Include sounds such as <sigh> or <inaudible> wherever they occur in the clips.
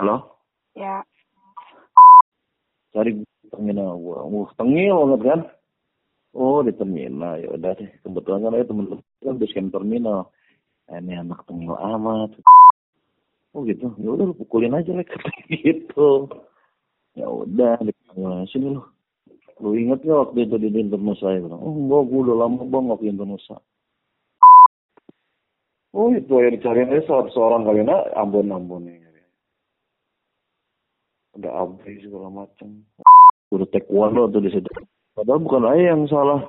Halo? Ya. Cari terminal gua. Wah, tengil banget kan? Oh, di terminal. Ya udah deh. Kebetulan kan ada temen kan base camp terminal. Eh, ini anak tengil amat. Oh gitu. Ya udah lu pukulin aja lah <laughs> gitu. Ya udah, sini lu. Lu inget gak waktu itu di Indonesia? Ya? Oh enggak, gua udah lama banget di Indonesia. Oh itu yang dicariin aja seorang, kali nah ambon ambon ini. Udah abri segala macam. Udah taekwondo tuh di situ. Padahal bukan ayah yang salah.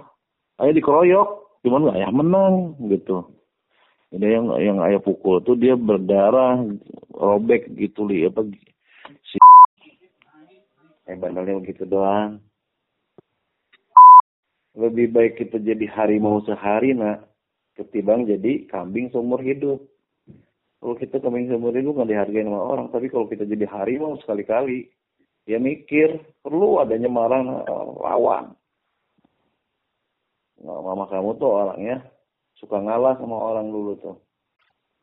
Ayah dikeroyok, cuman nggak ayah menang gitu. Jadi yang yang ayah pukul tuh dia berdarah, robek gitu li apa si eh bandelnya begitu doang. Lebih baik kita jadi harimau sehari nak ketimbang jadi kambing seumur hidup. Kalau kita kambing seumur hidup nggak dihargai sama orang, tapi kalau kita jadi harimau sekali-kali, dia mikir perlu adanya marah lawan. Nah, mama kamu tuh orangnya suka ngalah sama orang dulu tuh.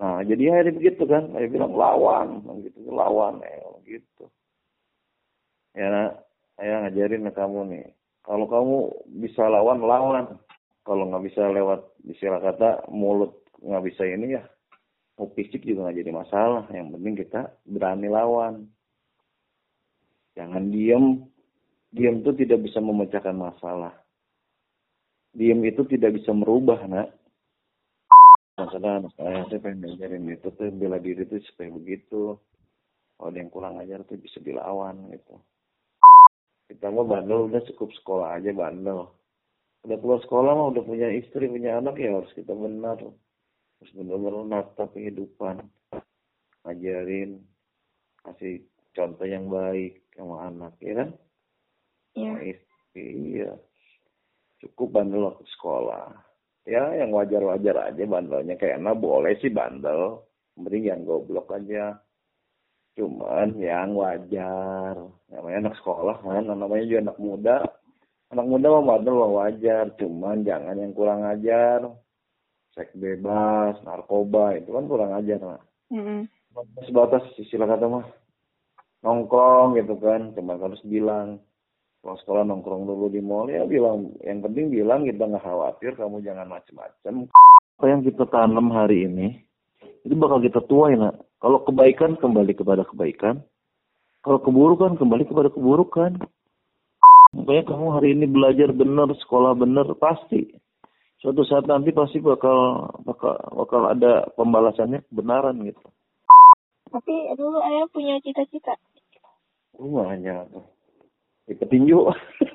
Nah, jadi akhirnya begitu kan, saya bilang lawan, gitu, lawan, eh, gitu. Ya, nah, saya ngajarin ke kamu nih, kalau kamu bisa lawan, lawan. Kalau nggak bisa lewat istilah kata mulut nggak bisa ini ya mau fisik juga nggak jadi masalah. Yang penting kita berani lawan. Jangan diem. Diem itu tidak bisa memecahkan masalah. Diem itu tidak bisa merubah nak. Masalah anak saya saya pengen ngajarin itu tuh bela diri itu supaya begitu. Kalau ada yang kurang ajar tuh bisa dilawan gitu. Kita mau bandel udah cukup sekolah aja bandel. Udah keluar sekolah mah udah punya istri punya anak ya harus kita benar harus benar-benar nata kehidupan. Ngajarin kasih contoh yang baik sama anak ya kan? Iya. sama istri iya. Cukup bandel waktu sekolah. Ya yang wajar-wajar aja bandelnya. Kayak enak boleh sih bandel. Mending yang goblok aja. Cuman yang wajar. Namanya anak sekolah kan? Namanya juga anak muda. Anak muda mah bandel wajar. Cuman jangan yang kurang ajar seks bebas narkoba itu kan kurang ajar mah Mm-mm. sebatas istilah kata mah nongkrong gitu kan. Cuma harus bilang kalau sekolah nongkrong dulu di mall ya bilang yang penting bilang kita nggak khawatir kamu jangan macem-macem. Apa yang kita tanam hari ini itu bakal kita tuai nak. Kalau kebaikan kembali kepada kebaikan. Kalau keburukan kembali kepada keburukan. Makanya kamu hari ini belajar benar, sekolah benar, pasti. Suatu saat nanti pasti bakal bakal bakal ada pembalasannya kebenaran gitu. Tapi dulu ayah punya cita-cita. Rumahnya tuh. Di petinju. <laughs>